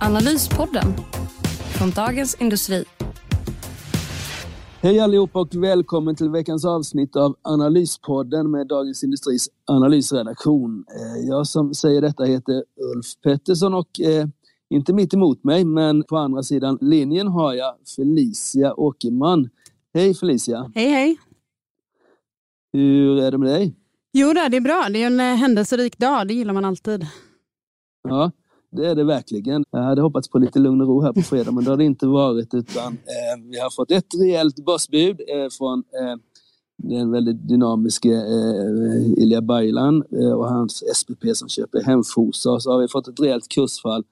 Analyspodden från Dagens Industri. Hej allihopa och välkommen till veckans avsnitt av Analyspodden med Dagens Industris analysredaktion. Eh, jag som säger detta heter Ulf Pettersson och eh, inte mitt emot mig, men på andra sidan linjen har jag Felicia Åkerman. Hej Felicia! Hej hej! Hur är det med dig? Jo, det är bra. Det är en eh, händelserik dag, det gillar man alltid. Ja, det är det verkligen. Jag hade hoppats på lite lugn och ro här på fredag, men det har det inte varit. utan eh, Vi har fått ett rejält börsbud eh, från eh, den väldigt dynamiske eh, Ilja Baylan eh, och hans SPP som köper Hemfosa. Så har vi fått ett rejält kursfall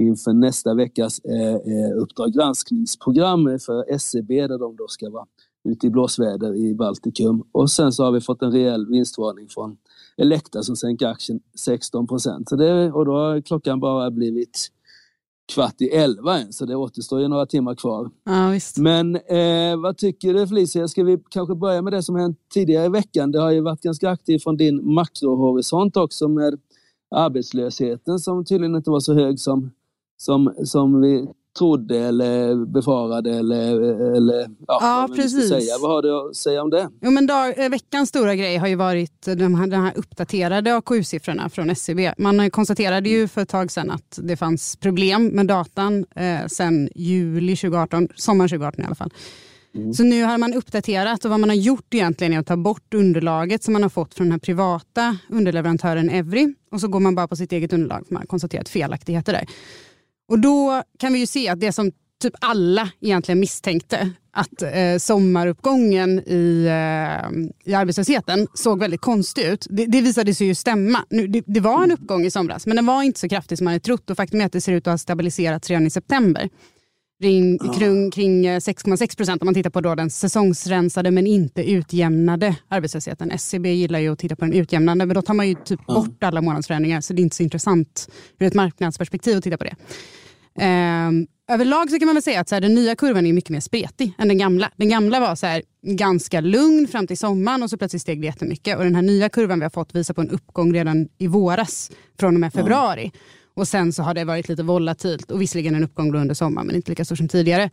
inför nästa veckas eh, eh Uppdrag granskningsprogram för SEB där de då ska vara ute i blåsväder i Baltikum. Och sen så har vi fått en rejäl vinstvarning från Elekta som sänker aktien 16 procent. Och då har klockan bara blivit kvart i elva än, så det återstår ju några timmar kvar. Ja. Men eh, vad tycker du Felicia? Ska vi kanske börja med det som hänt tidigare i veckan? Det har ju varit ganska aktivt från din makrohorisont också med arbetslösheten som tydligen inte var så hög som, som, som vi trodde eller befarade eller, eller ja, ja vad precis. Säga. Vad har du att säga om det? Jo, men dag, eh, veckans stora grej har ju varit de här, de här uppdaterade AKU-siffrorna från SCB. E Man konstaterade ju för ett tag sedan att det fanns problem med datan eh, sedan juli 2018, sommaren 2018 i alla fall. Mm. Så nu har man uppdaterat och vad man har gjort egentligen är att ta bort underlaget som man har fått från den här privata underleverantören Evry och så går man bara på sitt eget underlag för man har konstaterat felaktigheter där. Och då kan vi ju se att det som typ alla egentligen misstänkte, att eh, sommaruppgången i, eh, i arbetslösheten såg väldigt konstig ut. Det, det visade sig ju stämma. Nu, det, det, var en uppgång i somras, men den var inte så kraftig som man hade trott. Och faktum är att det ser ut att ha stabiliserats redan i september. Ring, kring, kring 6,6 eh, procent om man tittar på då den säsongsrensade men inte utjämnade arbetslösheten. SCB gillar ju att titta på den utjämnande men då tar man ju typ bort alla månadsförändringar så det är inte så intressant ur ett marknadsperspektiv att titta på det. Um, överlag så kan man väl säga att så här, den nya kurvan är mycket mer spretig än den gamla. Den gamla var så här, ganska lugn fram till sommaren och så plötsligt steg det jättemycket. Och den här nya kurvan vi har fått visar på en uppgång redan i våras från och med februari. Mm. Och sen så har det varit lite volatilt och visserligen en uppgång under sommaren men inte lika stor som tidigare.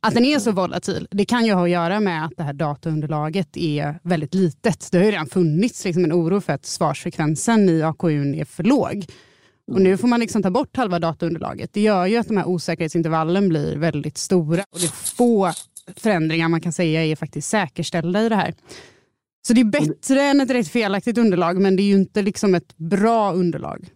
Att den är så volatil, det kan ju ha att göra med att det här dataunderlaget är väldigt litet. Det har ju redan funnits liksom en oro för att svarsfrekvensen i AKU är för låg. Och nu får man liksom ta bort halva dataunderlaget. Det gör ju att de här osäkerhetsintervallen blir väldigt stora. Och det är få förändringar man kan säga är faktiskt säkerställda i det här. Så det är bättre än ett rätt felaktigt underlag, men det är ju inte liksom ett bra underlag.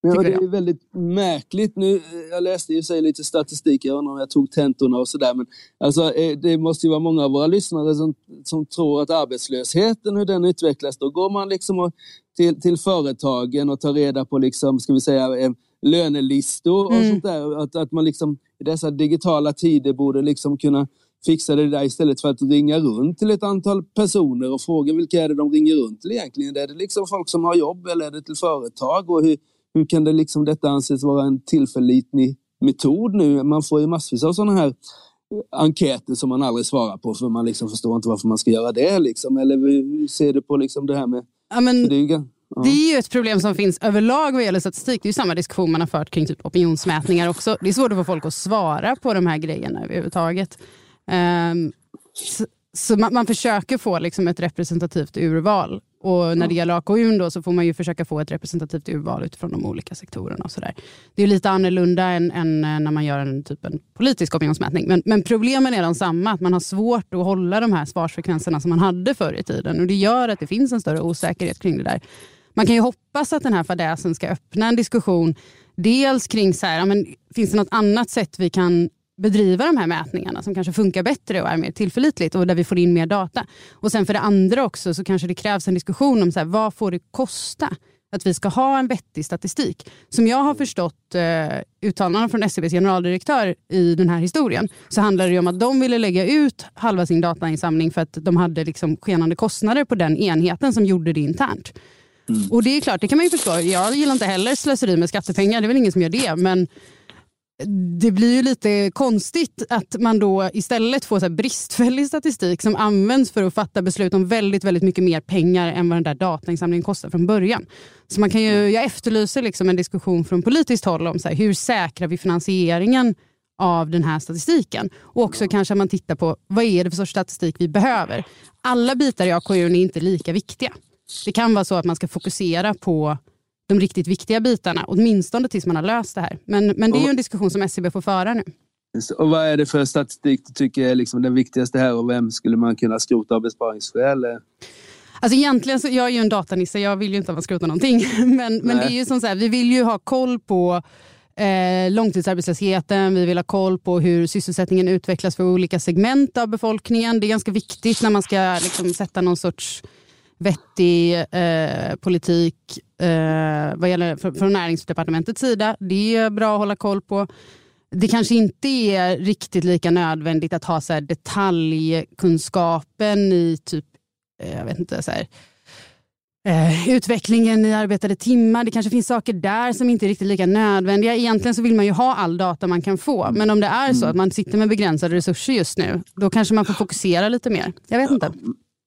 Ja, det är väldigt märkligt. Nu, jag läste ju sig lite statistik, jag undrar om jag tog tentorna och sådär. Men alltså, eh, det måste ju vara många av våra lyssnare som, som tror att arbetslösheten, hur den utvecklas, då går man liksom och, till, till företagen och tar reda på liksom, ska vi säga, eh, lönelistor och mm. sånt där. Att, att man liksom i dessa digitala tider borde liksom kunna fixa det där istället för att ringa runt till ett antal personer och fråga vilka är det de ringer runt till egentligen? Är det liksom folk som har jobb eller är det till företag? Och hur, hur kan det liksom detta anses vara en tillförlitlig metod nu? Man får ju massvis av sådana här enkäter som man aldrig svarar på för man liksom förstår inte varför man ska göra det. Liksom. Eller hur ser du på liksom det här med... Ja, men, det, är ju, ett problem som finns överlag vad gäller statistik. Det är ju samma diskussion man har fört kring typ opinionsmätningar också. Det är svårt att få folk att svara på de här grejerna överhuvudtaget. Um, så, så man, man, försöker få liksom ett representativt urval och när det gäller AKU då, så får man ju försöka få ett representativt urval utifrån de olika sektorerna. Och så där. Det är lite annorlunda än, än eh, när man gör en typ en politisk opinionsmätning. Men, men problemen är de samma, att man har svårt att hålla de här svarsfrekvenserna som man hade förr i tiden. Och Det gör att det finns en större osäkerhet kring det där. Man kan ju hoppas att den här fadäsen ska öppna en diskussion Dels kring så här, men, finns det något annat sätt vi kan bedriva de här mätningarna som kanske funkar bättre och är mer tillförlitligt och där vi får in mer data. Och sen för det andra också så kanske det krävs en diskussion om så här, vad får det kosta att vi ska ha en vettig statistik. Som jag har förstått eh, uttalandena från SCBs generaldirektör i den här historien så handlar det om att de ville lägga ut halva sin datainsamling för att de hade liksom skenande kostnader på den enheten som gjorde det internt. Mm. Och det är klart, det kan man ju förstå. Jag gillar inte heller slöseri med skattepengar, det är väl ingen som gör det. Men det blir ju lite konstigt att man då istället får så bristfällig statistik som används för att fatta beslut om väldigt, väldigt mycket mer pengar än vad den där datainsamlingen kostar från början. Så man kan ju, jag efterlyser liksom en diskussion från politiskt håll om så här, hur säkrar vi finansieringen av den här statistiken. Och också kanske man tittar på vad är det för sorts statistik vi behöver. Alla bitar i AKU är inte lika viktiga. Det kan vara så att man ska fokusera på de riktigt viktiga bitarna, åtminstone tills man har löst det här. Men, men det är ju en diskussion som SCB får föra nu. Och vad är det för statistik du tycker är liksom den viktigaste här och vem skulle man kunna skrota av besparingsskäl? Alltså egentligen så, jag är ju en datanisse, jag vill ju inte att man skrotar någonting. Men, men det är ju som så här, vi vill ju ha koll på eh, långtidsarbetslösheten, vi vill ha koll på hur sysselsättningen utvecklas för olika segment av befolkningen. Det är ganska viktigt när man ska liksom, sätta någon sorts vettig eh, politik eh, vad gäller för, från näringsdepartementets sida. Det är bra att hålla koll på. Det kanske inte är riktigt lika nödvändigt att ha så här, detaljkunskapen i typ, eh, jag vet inte, så här, eh, utvecklingen i arbetade timmar. Det kanske finns saker där som inte är riktigt lika nödvändiga. Egentligen så vill man ju ha all data man kan få. Men om det är så att man sitter med begränsade resurser just nu, då kanske man får fokusera lite mer. Jag vet inte.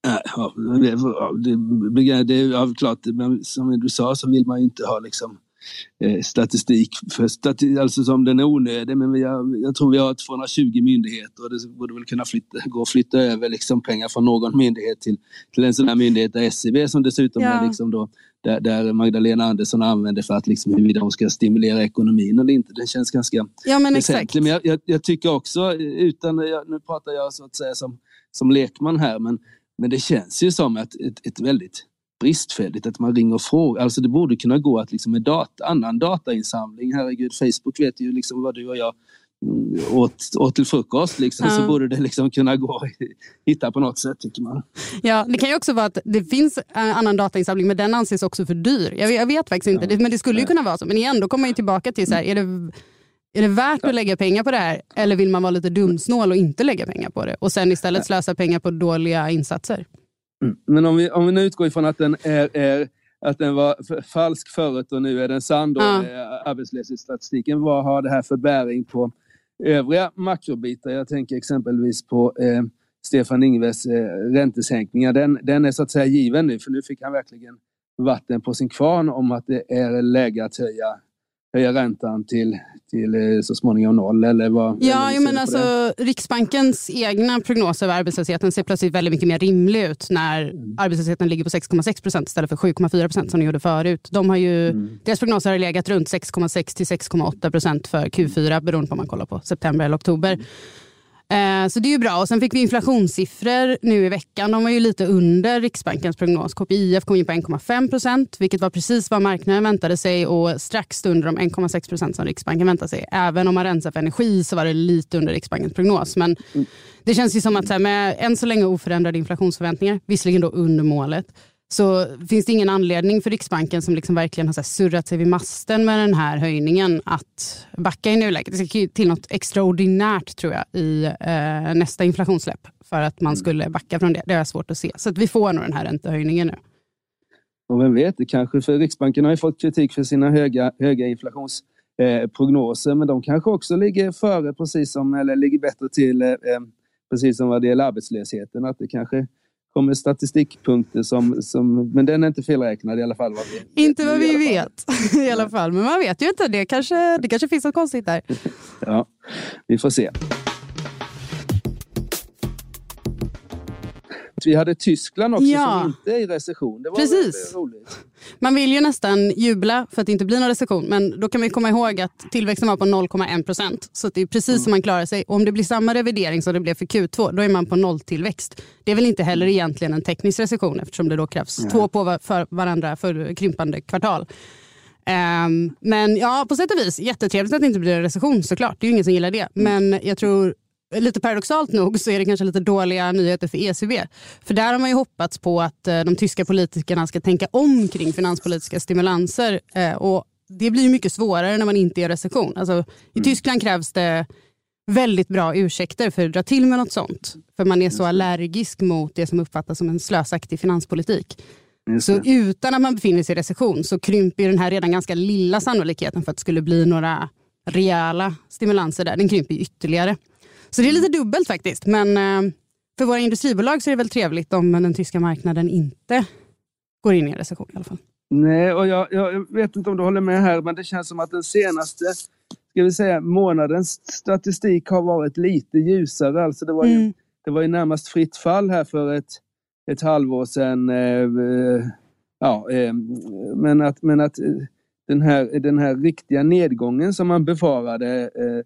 Ja, det, det, det, ja, klart, men som du sa så vill man ju inte ha liksom, eh, statistik för stati alltså som den är onödig. Men vi har, jag tror vi har 220 myndigheter och det borde väl kunna flytta, gå att flytta över liksom pengar från någon myndighet till, till en sån här myndighet SCB som dessutom ja. är liksom då, där, där, Magdalena Andersson använder för att liksom huruvida hon ska stimulera ekonomin eller inte. Det känns ganska ja, men exakt. Men jag, jag, jag, tycker också, utan, nu pratar jag så att säga som, som lekman här, men men det känns ju som ett, ett, ett väldigt bristfälligt att man ringer och frågar. Alltså det borde kunna gå att liksom med data, annan datainsamling, herregud, Facebook vet ju liksom vad du och jag mm, åt, åt till frukost liksom, ja. så borde det liksom kunna gå att hitta på något sätt tycker man. Ja, det kan ju också vara att det finns annan datainsamling men den anses också för dyr. Jag, jag vet faktiskt inte, ja. men det skulle ju kunna vara så. Men igen, då kommer man tillbaka till så här, är det är det värt att lägga pengar på det här eller vill man vara lite dumsnål och inte lägga pengar på det och sen istället slösa pengar på dåliga insatser? Mm. Men om vi, om vi nu utgår ifrån att den, är, är att den var falsk förut och nu är den sann, då, ja. arbetslöshetsstatistiken. Vad har det här för bäring på övriga makrobitar? Jag tänker exempelvis på eh, Stefan Ingves eh, räntesänkningar. Den, den är så att säga given nu, för nu fick han verkligen vatten på sin kvarn om att det är läge att höja höja räntan till, till eh, så småningom noll? Eller vad, ja, jag men alltså, Riksbankens egna prognoser över arbetslösheten ser plötsligt väldigt mycket mer rimlig ut när mm. arbetslösheten ligger på 6,6 procent istället för 7,4 procent som den gjorde förut. De har ju, mm. Deras prognoser har legat runt 6,6 till 6,8 procent för Q4 beroende på om man kollar på september eller oktober. Mm. Eh, så det är ju bra. Och sen fick vi inflationssiffror nu i veckan. De var ju lite under Riksbankens prognos. KPIF kom in på 1,5 procent, vilket var precis vad marknaden väntade sig och strax under de 1,6 procent som Riksbanken väntade sig. Även om man rensar för energi så var det lite under Riksbankens prognos. Men mm. det känns ju som att så här, med än så länge oförändrade inflationsförväntningar, visserligen då under målet, så finns det ingen anledning för Riksbanken som liksom verkligen har så surrat sig vid masten med den här höjningen att backa i nuläget. Det ska till något extraordinärt tror jag i eh, nästa inflationssläpp för att man mm. skulle backa från det. Det jag svårt att se. Så att vi får nog den här räntehöjningen nu. Och vem vet, det kanske för Riksbanken har ju fått kritik för sina höga, höga inflationsprognoser, eh, men de kanske också ligger före precis som, eller ligger bättre till eh, eh precis som vad det gäller arbetslösheten. Att det kanske kommer statistikpunkter som, som, men den är inte felräknad i alla fall. Vad vi, inte vad vi vet i alla fall, men man vet ju inte. Det kanske, det kanske finns något konstigt där. ja, vi får se. Vi hade Tyskland också ja. som inte är i recession. Det var Precis. roligt. Man vill ju nästan jubla för att det inte blir någon recession. Men då kan man komma ihåg att tillväxten var på 0,1 procent. Så det är precis mm. som man klarar sig. Och om det blir samma revidering som det blev för Q2, då är man på nolltillväxt. Det är väl inte heller egentligen en teknisk recession eftersom det då krävs ja. två på för varandra för krympande kvartal. Um, men ja, på sätt och vis jättetrevligt att det inte blir en recession såklart. Det är ju ingen som gillar det. Mm. Men jag tror lite paradoxalt nog så är det kanske lite dåliga nyheter för ECB. För där har man ju hoppats på att eh, de tyska politikerna ska tänka om kring finanspolitiska stimulanser. Eh, och det blir mycket svårare när man inte är i recession. Alltså, I mm. Tyskland krävs det väldigt bra ursäkter för att dra till med något sånt. För man är så allergisk mot det som uppfattas som en slösaktig finanspolitik. Så utan att man befinner sig i recession så krymper den här redan ganska lilla sannolikheten för att det skulle bli några rejäla stimulanser där. Den krymper ytterligare. Så det är lite dubbelt faktiskt. Men eh, för våra industribolag så är det väl trevligt om den tyska marknaden inte går in i en recession i alla fall. Nej, och jag, jag, vet inte om du håller med här, men det känns som att den senaste ska vi säga, månadens statistik har varit lite ljusare. Alltså det, var ju, mm. det var ju närmast fritt fall här för ett, ett halvår sedan. Eh, ja, eh, men att, men att den, här, den här riktiga nedgången som man befarade eh,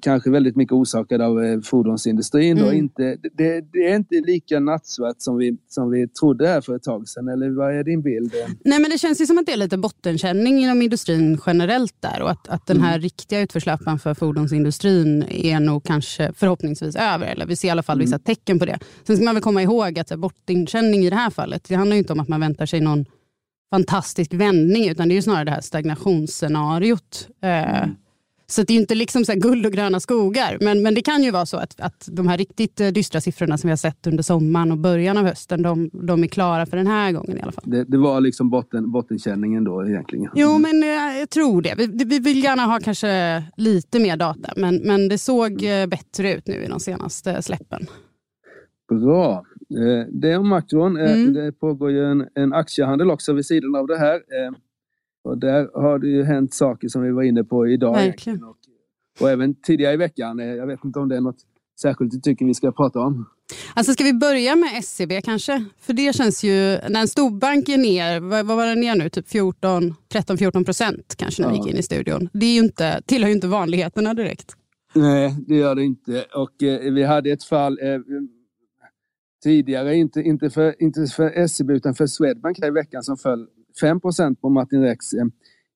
kanske väldigt mycket orsakad av eh, fordonsindustrin. Mm. Då. Inte, det, det, är inte lika nattsvart som vi, som vi trodde här för ett tag sedan, eller vad är din bild? Nej, men det känns ju som att det är lite bottenkänning inom industrin generellt där och att, att den här mm. riktiga utförslöpan för fordonsindustrin är nog kanske förhoppningsvis över, eller vi ser i alla fall vissa mm. tecken på det. Sen ska man väl komma ihåg att bottenkänning i det här fallet, det handlar inte om att man väntar sig någon fantastisk vändning, utan det är snarare det här stagnationsscenariot. Eh, mm så det är inte liksom så guld och gröna skogar. Men, men det kan ju vara så att, att de här riktigt eh, dystra siffrorna som vi har sett under sommaren och början av hösten, de, de är klara för den här gången i alla fall. Det, det var liksom botten, bottenkänningen då egentligen? Jo, men jag, eh, jag tror det. Vi, vi, vill gärna ha kanske lite mer data, men, men det såg mm. Eh, bättre ut nu i de senaste släppen. Bra. Det om makron. Mm. Det pågår ju en, en aktiehandel också vid sidan av det här. Och där har det ju hänt saker som vi var inne på idag. Verkligen. Och, och även tidigare i veckan. Jag vet inte om det är något särskilt du tycker vi ska prata om? Alltså ska vi börja med SCB kanske? För det känns ju, när en storbank är ner, vad, vad var den ner nu? Typ 13-14 procent kanske när vi gick in i studion. Det är ju inte, tillhör ju inte vanligheterna direkt. Nej, det gör det inte. Och eh, vi hade ett fall eh, tidigare, inte, inte, för, inte för SEB utan för Swedbank här i veckan som föll 5% på Martin Rex eh,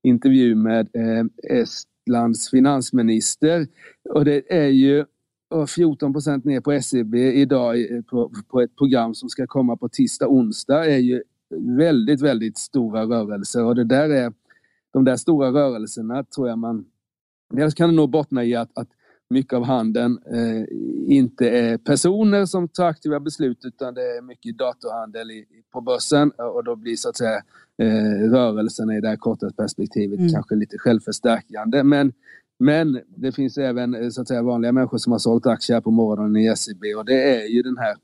intervju med eh, Estlands finansminister. Och det är ju 14% ner på SEB idag eh, på, på ett program som ska komma på tisdag, onsdag är ju väldigt, väldigt stora rörelser och det där är de där stora rörelserna tror jag man Dels kan det nog bottna i att, att mycket av handeln eh, inte är personer som tar aktiva beslut utan det är mycket datorhandel i, på börsen och då blir så att säga eh, rörelserna i det här korta perspektivet mm. kanske lite självförstärkande. Men, men det finns även eh, så att säga, vanliga människor som har sålt aktier på morgonen i SEB och det är ju den här,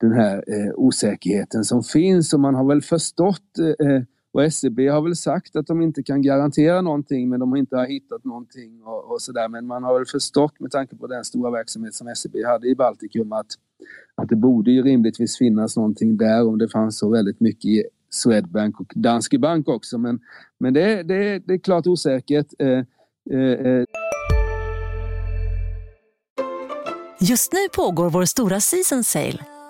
den här eh, osäkerheten som finns och man har väl förstått eh, och SEB har väl sagt att de inte kan garantera någonting men de har inte hittat någonting och, och sådär. Men man har väl förstått med tanke på den stora verksamhet som SEB hade i Baltikum att, att det borde ju rimligtvis finnas någonting där om det fanns så väldigt mycket i Swedbank och Danske Bank också. Men, men det, det, det är klart osäkert. Eh, eh. eh. Just nu pågår vår stora season sale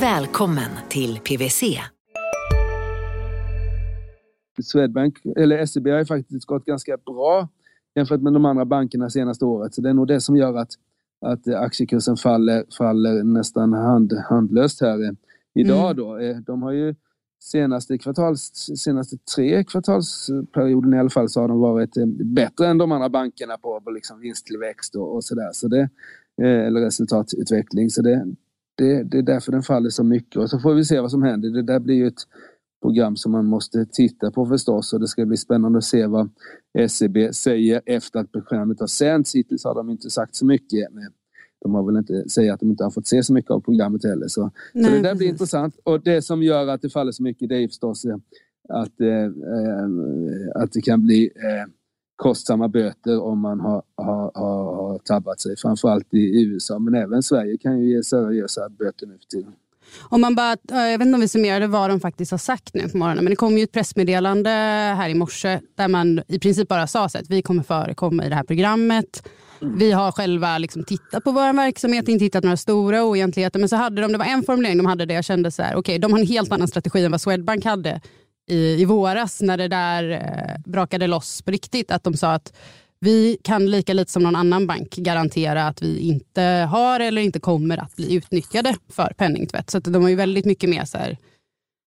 Välkommen till PWC. Swedbank, eller SEB har faktiskt gått ganska bra jämfört med de andra bankerna senaste året. Så det är nog det som gör att, att aktiekursen faller, faller nästan hand, handlöst här idag. Mm. Då. Eh, de har ju senaste, kvartals, senaste tre kvartalsperioden i alla fall så har de varit eh, bättre än de andra bankerna på, på liksom vinsttillväxt och, och sådär. Så det, eh, eller resultatutveckling. Så det, det, det är därför den faller så mycket. Och så får vi se vad som händer. Det där blir ju ett program som man måste titta på förstås och det ska bli spännande att se vad SEB säger efter att programmet har sänts. Hittills har de inte sagt så mycket de har väl inte säga att de inte har fått se så mycket av programmet heller. Så, Nej, så det där precis. blir intressant. Och det som gör att det faller så mycket det är förstås eh, att, eh, eh, att det kan bli eh, kostsamma böter om man har, har, har, har tabbat sig. Framförallt i USA, men även Sverige kan ju ge seriösa böter nu för tiden. Om man bara, jag vet inte om vi summerade vad de faktiskt har sagt nu på morgonen, men det kom ju ett pressmeddelande här i morse där man i princip bara sa att vi kommer förekomma i det här programmet. Vi har själva liksom tittat på vår verksamhet, inte hittat några stora oegentligheter. Men så hade de, det var en formulering de hade där jag kände så här, okej, okay, de har en helt annan strategi än vad Swedbank hade i, i våras när det där eh, brakade loss på riktigt. Att de sa att vi kan lika lite som någon annan bank garantera att vi inte har eller inte kommer att bli utnyttjade för penningtvätt. Så de har ju väldigt mycket mer så här,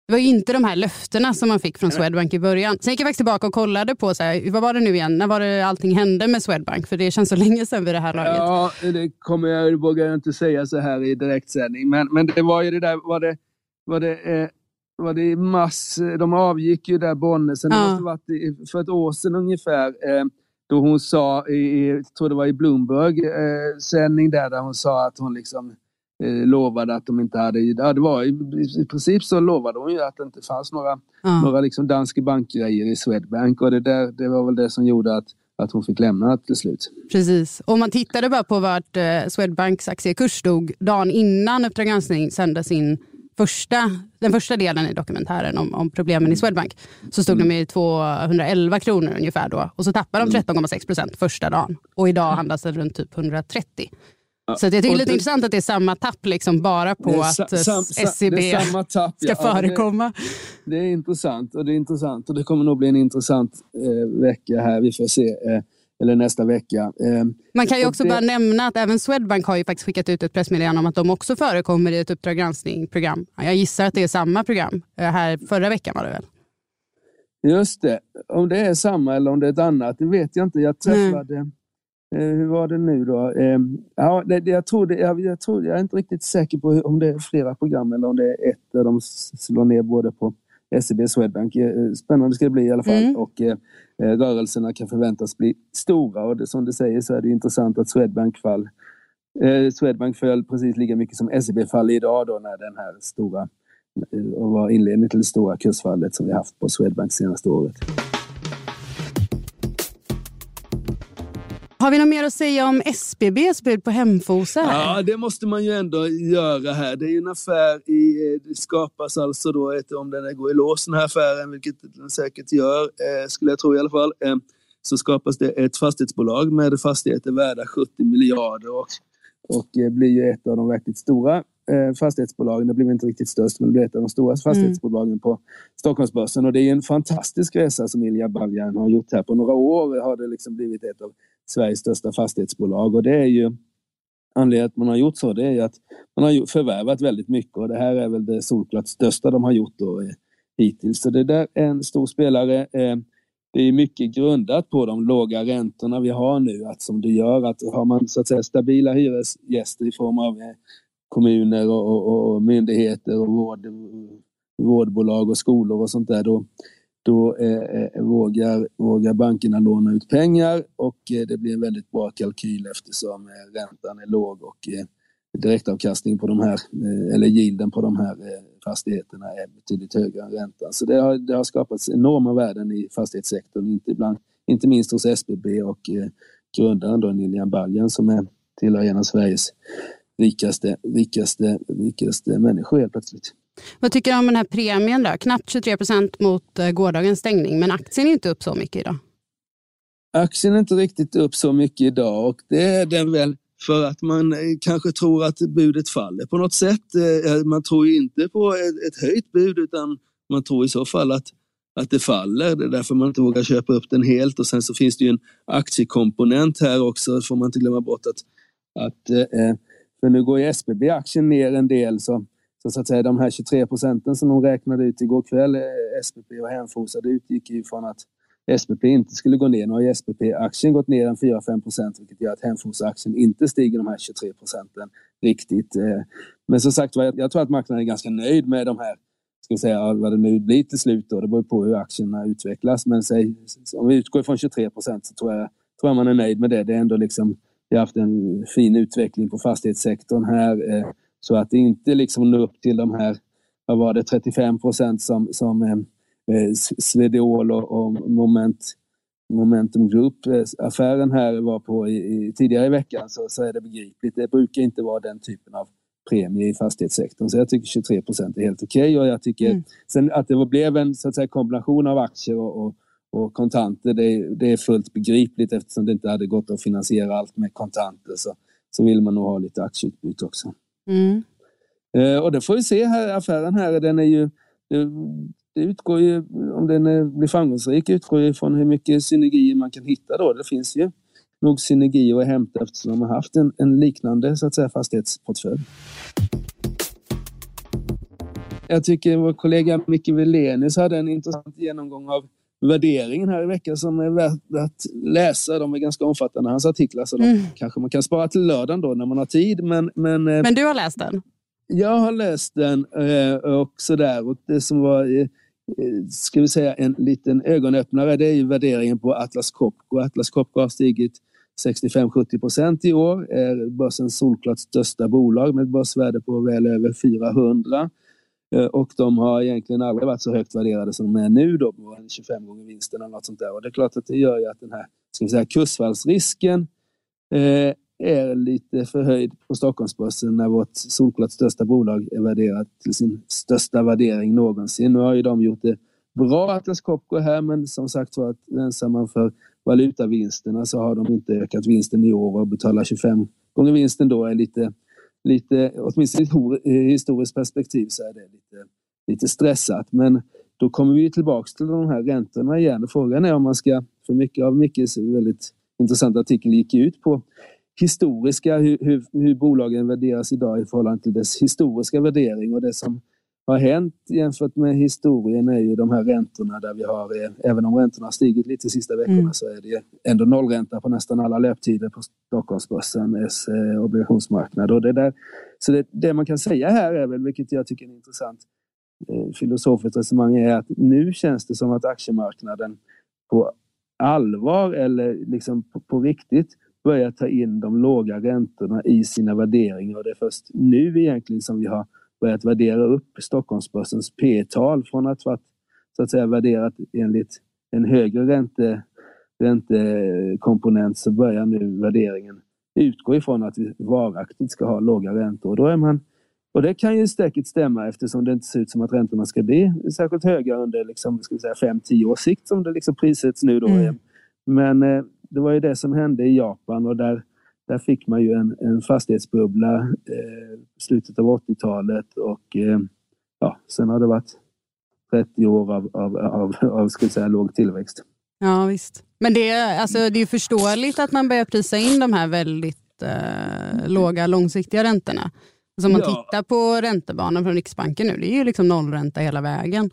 det var ju inte de här löftena som man fick från Swedbank i början. Sen gick jag faktiskt tillbaka och kollade på så här, vad var det nu igen, när var det allting hände med Swedbank? För det känns så länge sedan vid det här laget. Ja, det kommer jag, vågar jag inte säga så här i direktsändning. Men, men det var ju det där, var det, var det, eh, var det i mars, de avgick ju där Bonnesen, ja. det måste varit för ett år sedan ungefär. Eh, då hon sa, i, jag tror det var i Bloomberg eh, sändning där, där hon sa att hon liksom eh, lovade att de inte hade... Ja, det var i, i princip så lovade hon ju att det inte fanns några, ja. några liksom Danske Bank-grejer i Swedbank och det, där, det var väl det som gjorde att att hon fick lämna till slut. Precis. Om man tittade bara på vart eh, Swedbanks aktiekurs stod dagen innan Uppdrag granskning sände sin första, den första delen i dokumentären om, om problemen i Swedbank så stod mm. de i 211 kronor ungefär då. Och så tappade de 13,6 mm. procent första dagen. Och idag handlas det runt typ 130. Så jag tycker det är lite det, intressant att det är samma tapp liksom bara på att sam, SCB tapp, ska ja. förekomma. Det, det, är intressant och det är intressant och det kommer nog bli en intressant eh, vecka här. Vi får se. Eh, eller nästa vecka. Ehm, Man kan ju också det... bara nämna att även Swedbank har ju faktiskt skickat ut ett pressmeddelande om att de också förekommer i ett Uppdrag granskning-program. Jag gissar att det är samma program. Eh, här förra veckan var det väl? Just det. Om det är samma eller om det är ett annat, det vet jag inte. Jag träffade... Eh, hur var det nu då? Eh, ja, det, jag, tror det, jag, jag, tror, jag är inte riktigt säker på om det är flera program eller om det är ett där de slår ner både på SEB Swedbank. Eh, spännande ska det bli i alla fall. Mm. Och, Eh, rörelserna kan förväntas bli stora och det, som du säger så är det intressant att Swedbank fall eh, Swedbank föll precis lika mycket som SEB fall idag då när den här stora eh, och var inledningen till det stora kursfallet som vi haft på Swedbank senaste året. Har vi något mer att säga om SBBs bud på Hemfosa? Ja, det måste man ju ändå göra här. Det är ju en affär i, det skapas alltså då, ett, om den går i lås den här affären, vilket den säkert gör, eh, skulle jag tro i alla fall, eh, så skapas det ett fastighetsbolag med fastigheter värda 70 miljarder och, och eh, blir ju ett av de verkligt stora eh, fastighetsbolagen. Det blir inte riktigt störst, men det blir ett av de stora mm. fastighetsbolagen mm. på Stockholmsbörsen. Och det är en fantastisk resa som Ilja Baljan har gjort här. På några år har det liksom blivit ett av Sveriges största fastighetsbolag. Och det är ju anledningen att man har gjort så, det är att man har förvärvat väldigt mycket och det här är väl det solklart största de har gjort då, eh, hittills. Så det där är en stor spelare. Eh, det är mycket grundat på de låga räntorna vi har nu, att som det gör att har man så att säga stabila hyresgäster i form av eh, kommuner och, och, och myndigheter och vård, vårdbolag och skolor och sånt där, då, då eh, eh, vågar, vågar bankerna låna ut pengar och eh, det blir en väldigt bra kalkyl eftersom eh, räntan är låg och eh, direktavkastningen på de här, eh, eller gilden på de här eh, fastigheterna är betydligt högre än räntan. Så det har, det har skapats enorma värden i fastighetssektorn, inte, bland, inte minst hos SBB och eh, grundaren då Nilian Baljan som är, tillhör en av Sveriges rikaste, rikaste, rikaste människor helt plötsligt. Vad tycker du om den här premien? då? Knappt 23 procent mot eh, gårdagens stängning, men aktien är inte upp så mycket idag. Aktien är inte riktigt upp så mycket idag och det är den väl för att man eh, kanske tror att budet faller på något sätt. Eh, man tror inte på ett höjt bud utan man tror i så fall att, att det faller. Det är därför man inte vågar köpa upp den helt och sen så finns det ju en aktiekomponent här också, det får man inte glömma bort att, att för nu går ju SBB-aktien ner en del så så, så att säga, de här 23 procenten som de räknade ut igår kväll, eh, SPP och Hemfosa, det utgick ju från att SPP inte skulle gå ner. Nu har SPP-aktien gått ner en 4-5 procent vilket gör att Hemfosa-aktien inte stiger de här 23 procenten riktigt. Eh. Men som sagt jag tror att marknaden är ganska nöjd med de här, ska vi säga vad det nu blir till slut då. Det beror på hur aktierna utvecklas. Men säg, om vi utgår från 23 procent så tror jag, tror jag man är nöjd med det. Det är ändå liksom, vi har haft en fin utveckling på fastighetssektorn här. Eh. Eh, så att det inte liksom når upp till de här, vad var det, 35 procent som, som eh, eh Svedol och, och, Moment Momentum Group-affären här var på i, i, tidigare i veckan så, så är det begripligt. Det brukar inte vara den typen av premie i fastighetssektorn. Så jag tycker 23 procent är helt okej. Okay. Och jag tycker mm. sen att det blev en så att säga, kombination av aktier och, och, och kontanter, det, det, är fullt begripligt eftersom det inte hade gått att finansiera allt med kontanter. Så, så vill man nog ha lite aktieutbyte också. Mm. Eh, och det får vi se här, affären här, den är ju det utgår ju, om den är, blir framgångsrik, utgår ju från hur mycket synergier man kan hitta då. Det finns ju nog synergier att hämta eftersom de har haft en, en liknande så att säga, fastighetsportfölj. Jag tycker vår kollega Micke Wilenius hade en intressant genomgång av värderingen här i veckan som är värt att läsa. De är ganska omfattande, hans artiklar, så de mm. kanske man kan spara till lördagen då när man har tid. Men, men, eh, men du har läst den? Jag har läst den eh, och sådär. Och det som var eh, ska vi säga en liten ögonöppnare det är ju värderingen på Atlas Copco. Atlas Copco har stigit 65-70 procent i år, är börsens solklart största bolag med ett börsvärde på väl över 400. Eh, och de har egentligen aldrig varit så högt värderade som de är nu då, på 25 gånger vinsten eller något sånt där. Och det är klart att det gör ju att den här ska vi säga, kursfallsrisken eh, är lite förhöjd på Stockholmsbörsen när vårt solklart största bolag är värderat till sin största värdering någonsin. Nu har ju de gjort det bra, Atlas Copco här, men som sagt var, rensar man för valutavinsterna så har de inte ökat vinsten i år och betalar 25 gånger vinsten då är lite, lite åtminstone i ett historiskt perspektiv så är det lite, lite stressat. Men då kommer vi tillbaks till de här räntorna igen. Frågan är om man ska, för mycket av Mickes väldigt intressanta artikel gick ut på historiska, hur, hur, hur, bolagen värderas idag i förhållande till dess historiska värdering och det som har hänt jämfört med historien är ju de här räntorna där vi har, eh, även om räntorna har stigit lite de sista veckorna mm. så är det ändå nollränta på nästan alla löptider på Stockholmsbörsens eh, obligationsmarknad. Och det där, så det, det, man kan säga här är väl, vilket jag tycker är intressant eh, filosofiskt resonemang, är att nu känns det som att aktiemarknaden på allvar eller liksom på, på riktigt börja ta in de låga räntorna i sina värderingar och det är först nu egentligen som vi har börjat värdera upp Stockholmsbörsens P-tal från att varit så att säga värderat enligt en högre ränte, räntekomponent så börjar nu värderingen utgå ifrån att vi varaktigt ska ha låga räntor. Och, då är man, och det kan ju säkert stämma eftersom det inte ser ut som att räntorna ska bli särskilt höga under liksom, 5-10 års sikt som det liksom prissätts nu. Då. Mm. Men eh, det var ju det som hände i Japan och där, där fick man ju en, en fastighetsbubbla eh, slutet av 80-talet och eh, ja, sen har det varit 30 år av, av, av, av ska säga, låg tillväxt. Ja visst. Men det är, alltså, det är förståeligt att man börjar prisa in de här väldigt eh, låga långsiktiga räntorna. Alltså om man ja. tittar på räntebanan från Riksbanken nu, det är ju liksom nollränta hela vägen.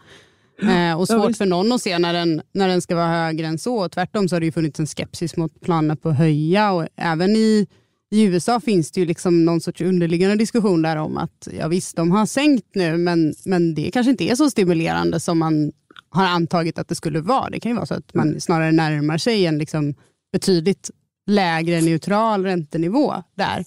Eh, och svårt ja, för någon att se när den, när den ska vara högre än så. Tvärtom så har det ju funnits en skepsis mot planer på att höja och även i, i USA finns det ju liksom någon sorts underliggande diskussion där om att ja visst, de har sänkt nu men, men det kanske inte är så stimulerande som man har antagit att det skulle vara. Det kan ju vara så att man snarare närmar sig en liksom betydligt lägre neutral räntenivå där.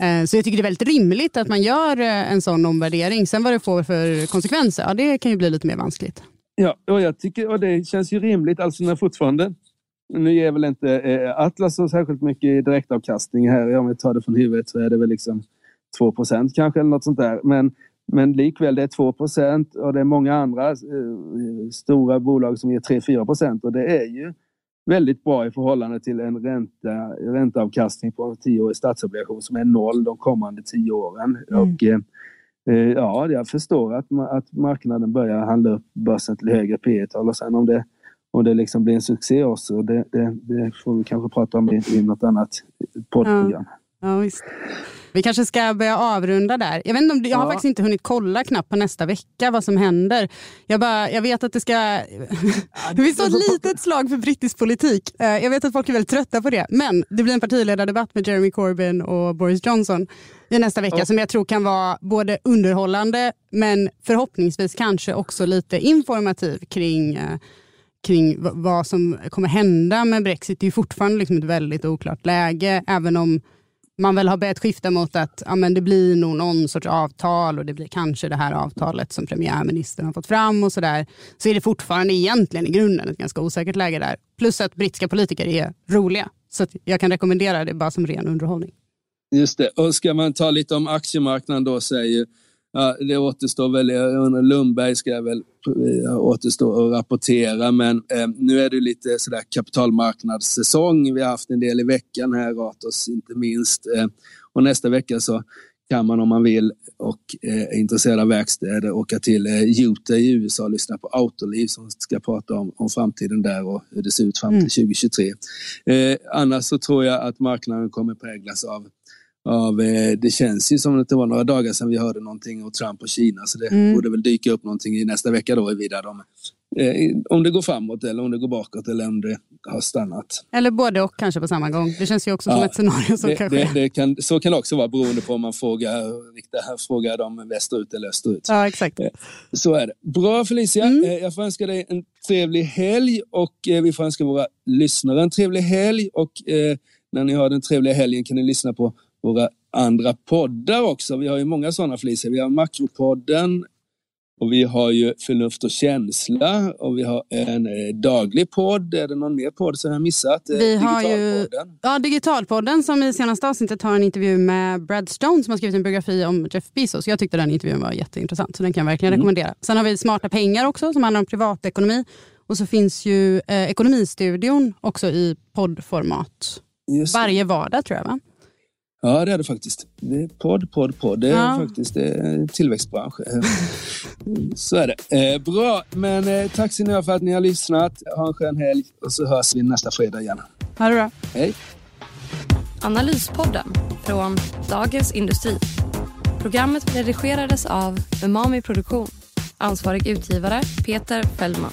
Eh, så jag tycker det är väldigt rimligt att man gör eh, en sån omvärdering. Sen vad det får för konsekvenser, ja, det kan ju bli lite mer vanskligt. Ja, och jag tycker, och det känns ju rimligt, alltså när fortfarande, nu ger väl inte eh, Atlas så särskilt mycket direktavkastning här, om jag tar det från huvudet så är det väl liksom 2% kanske eller något sånt där. Men, men likväl, det är 2 och det är många andra stora bolag som ger 3-4% och det är ju väldigt bra i förhållande till en ränta, ränteavkastning på en tioårig statsobligation som är noll de kommande tio åren. Mm. Och, eh, eh ja, jag förstår att, att marknaden börjar handla upp börsen till högre P tal och sen om det, om det liksom blir en succé också, det, det, det får vi kanske prata om i, i något annat poddprogram. Ja. Ja, visst. Vi kanske ska börja avrunda där. Jag, vet inte om, jag har faktiskt inte hunnit kolla knappt på nästa vecka vad som händer. Jag, bara, jag vet att det ska... det finns ett litet slag för brittisk politik. Eh, jag vet att folk är väldigt trötta på det. Men det blir en partiledardebatt med Jeremy Corbyn och Boris Johnson i nästa vecka ja. som jag tror kan vara både underhållande men förhoppningsvis kanske också lite informativ kring eh, kring vad som kommer hända med Brexit. Det är fortfarande liksom ett väldigt oklart läge även om man väl har börjat skifta mot att ja, men det blir nog någon sorts avtal och det blir kanske det här avtalet som premiärministern har fått fram och sådär. Så är det fortfarande egentligen i grunden ett ganska osäkert läge där. Plus att brittiska politiker är roliga. Så jag kan rekommendera det bara som ren underhållning. Just det. Och ska man ta lite om aktiemarknaden då säger Ja, det återstår väl, Lundberg ska väl eh, återstå att rapportera men eh, nu är det lite sådär kapitalmarknadssäsong. Vi har haft en del i veckan här, Ratos inte minst. Eh, och nästa vecka så kan man om man vill och eh, är intresserad av verkstäder åka till eh, Utah i USA och lyssna på Autoliv som ska prata om, om framtiden där och hur det ser ut fram till 2023. Mm. Eh, annars så tror jag att marknaden kommer präglas av av, eh, det känns ju som att det var några dagar sedan vi hörde någonting om Trump och Kina så det mm. borde väl dyka upp någonting i nästa vecka då vidare om, eh, om det går framåt eller om det går bakåt eller om det har stannat. Eller både och kanske på samma gång. Det känns ju också ja, som ett scenario som det, kan ske. Det, det kan, så kan det också vara beroende på om man frågar, riktar, frågar dem västerut eller österut. Ja, exakt. Eh, så är det. Bra Felicia, mm. Eh, jag får önska dig en trevlig helg och vi får önska våra lyssnare en trevlig helg och när ni har den trevliga helgen kan ni lyssna på våra andra poddar också. Vi har ju många sådana Felicia. Vi har Makropodden och vi har ju Förnuft och känsla och vi har en eh, daglig podd. Är det någon mer podd som jag missat? Eh, vi har ju ja, Digitalpodden som i senaste avsnittet har en intervju med Brad Stone som har skrivit en biografi om Jeff Bezos. Jag tyckte den intervjun var jätteintressant så den kan jag verkligen mm. rekommendera. Sen har vi Smarta pengar också som handlar om privatekonomi. Och så finns ju eh, Ekonomistudion också i poddformat. Varje vardag tror jag va? Ja, det är det faktiskt. Det är podd, podd, podd. Det är ja. faktiskt det är tillväxtbransch. så är det. Eh, bra, men eh, tack så mycket för att ni har lyssnat. Ha en skön helg och så hörs vi nästa fredag igen. Ha det bra. Hej. Analyspodden från Dagens Industri. Programmet redigerades av Umami Produktion. Ansvarig utgivare Peter Fellman.